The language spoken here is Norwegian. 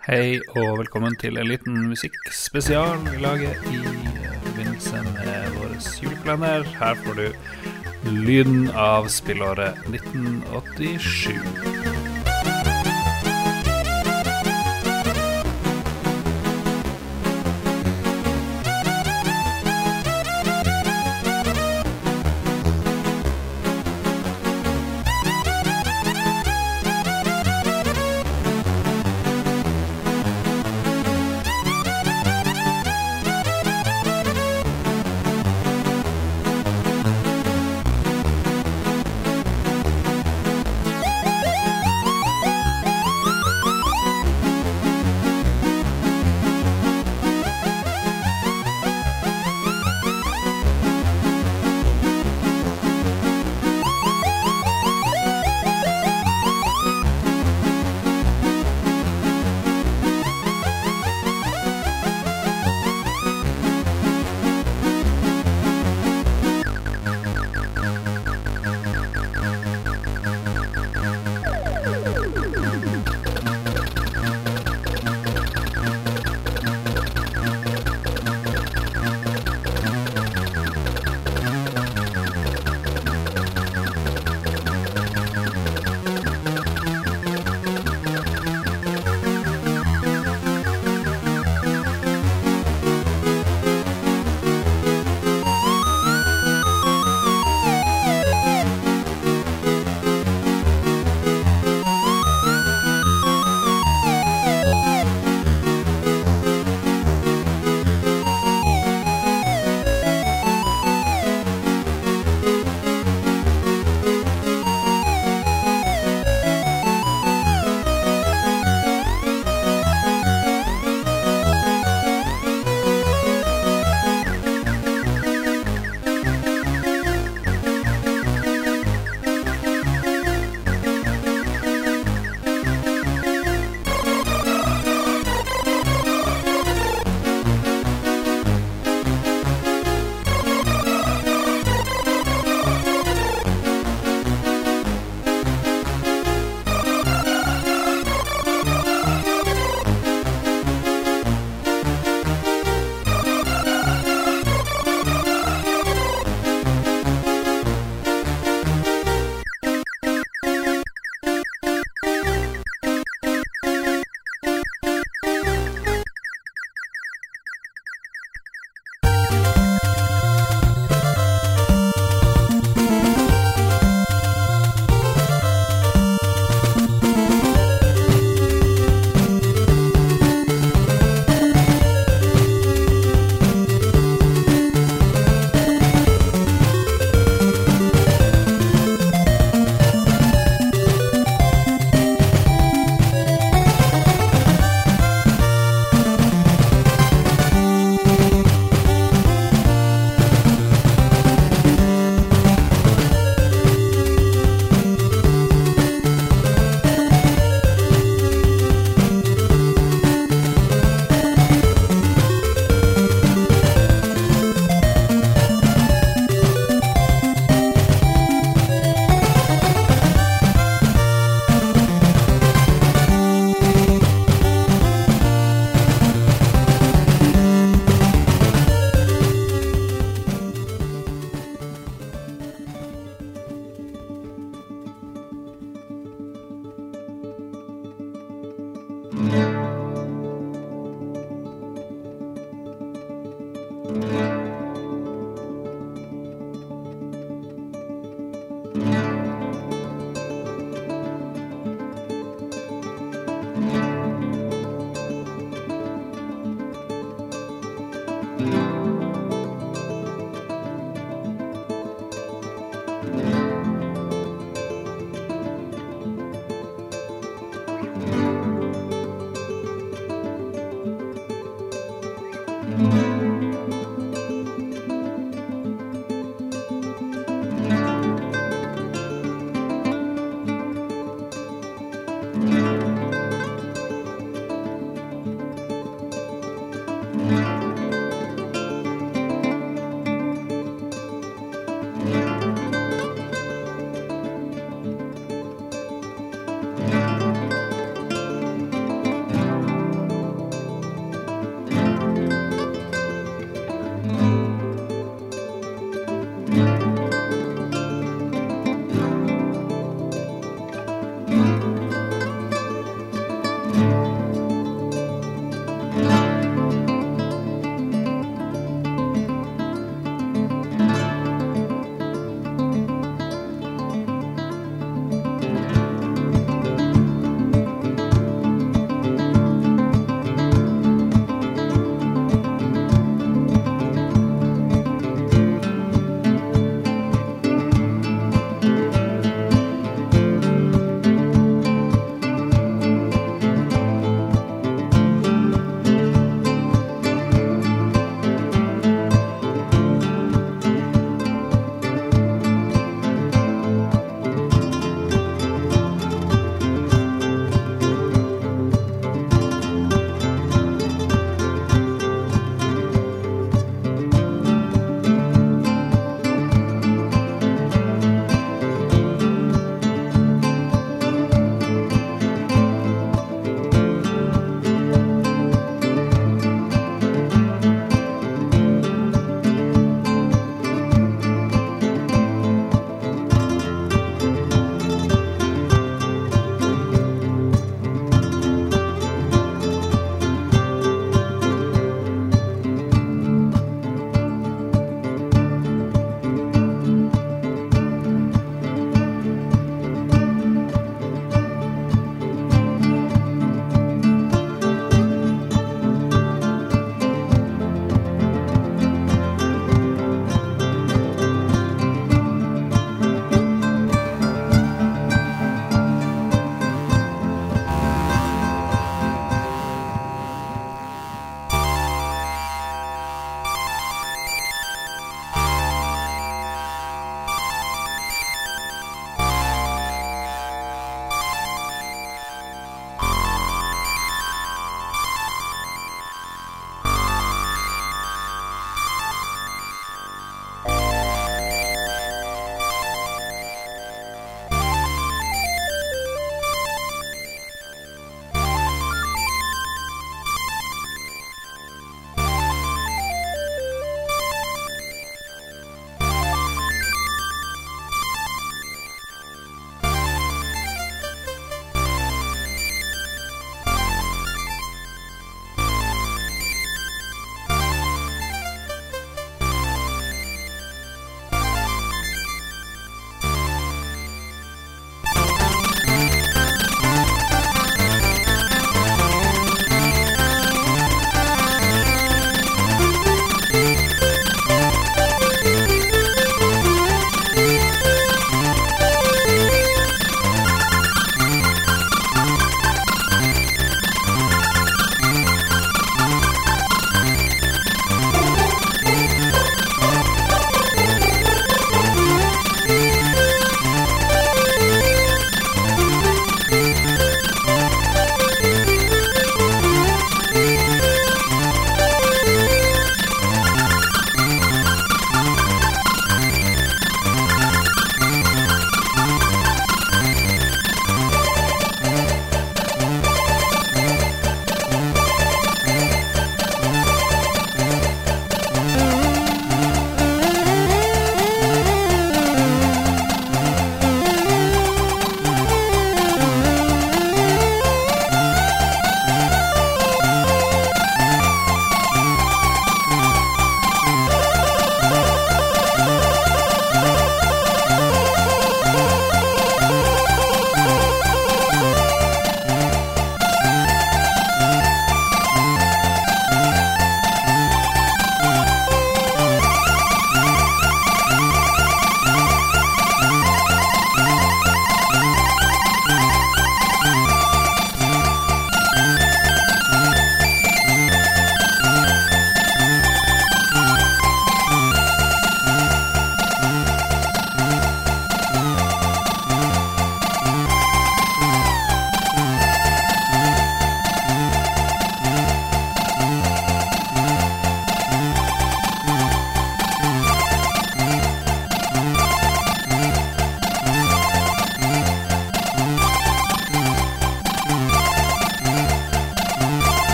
Hei og velkommen til en liten musikkspesial vi lager i forbindelse med vår julekalender. Her får du lyden av spillåret 1987.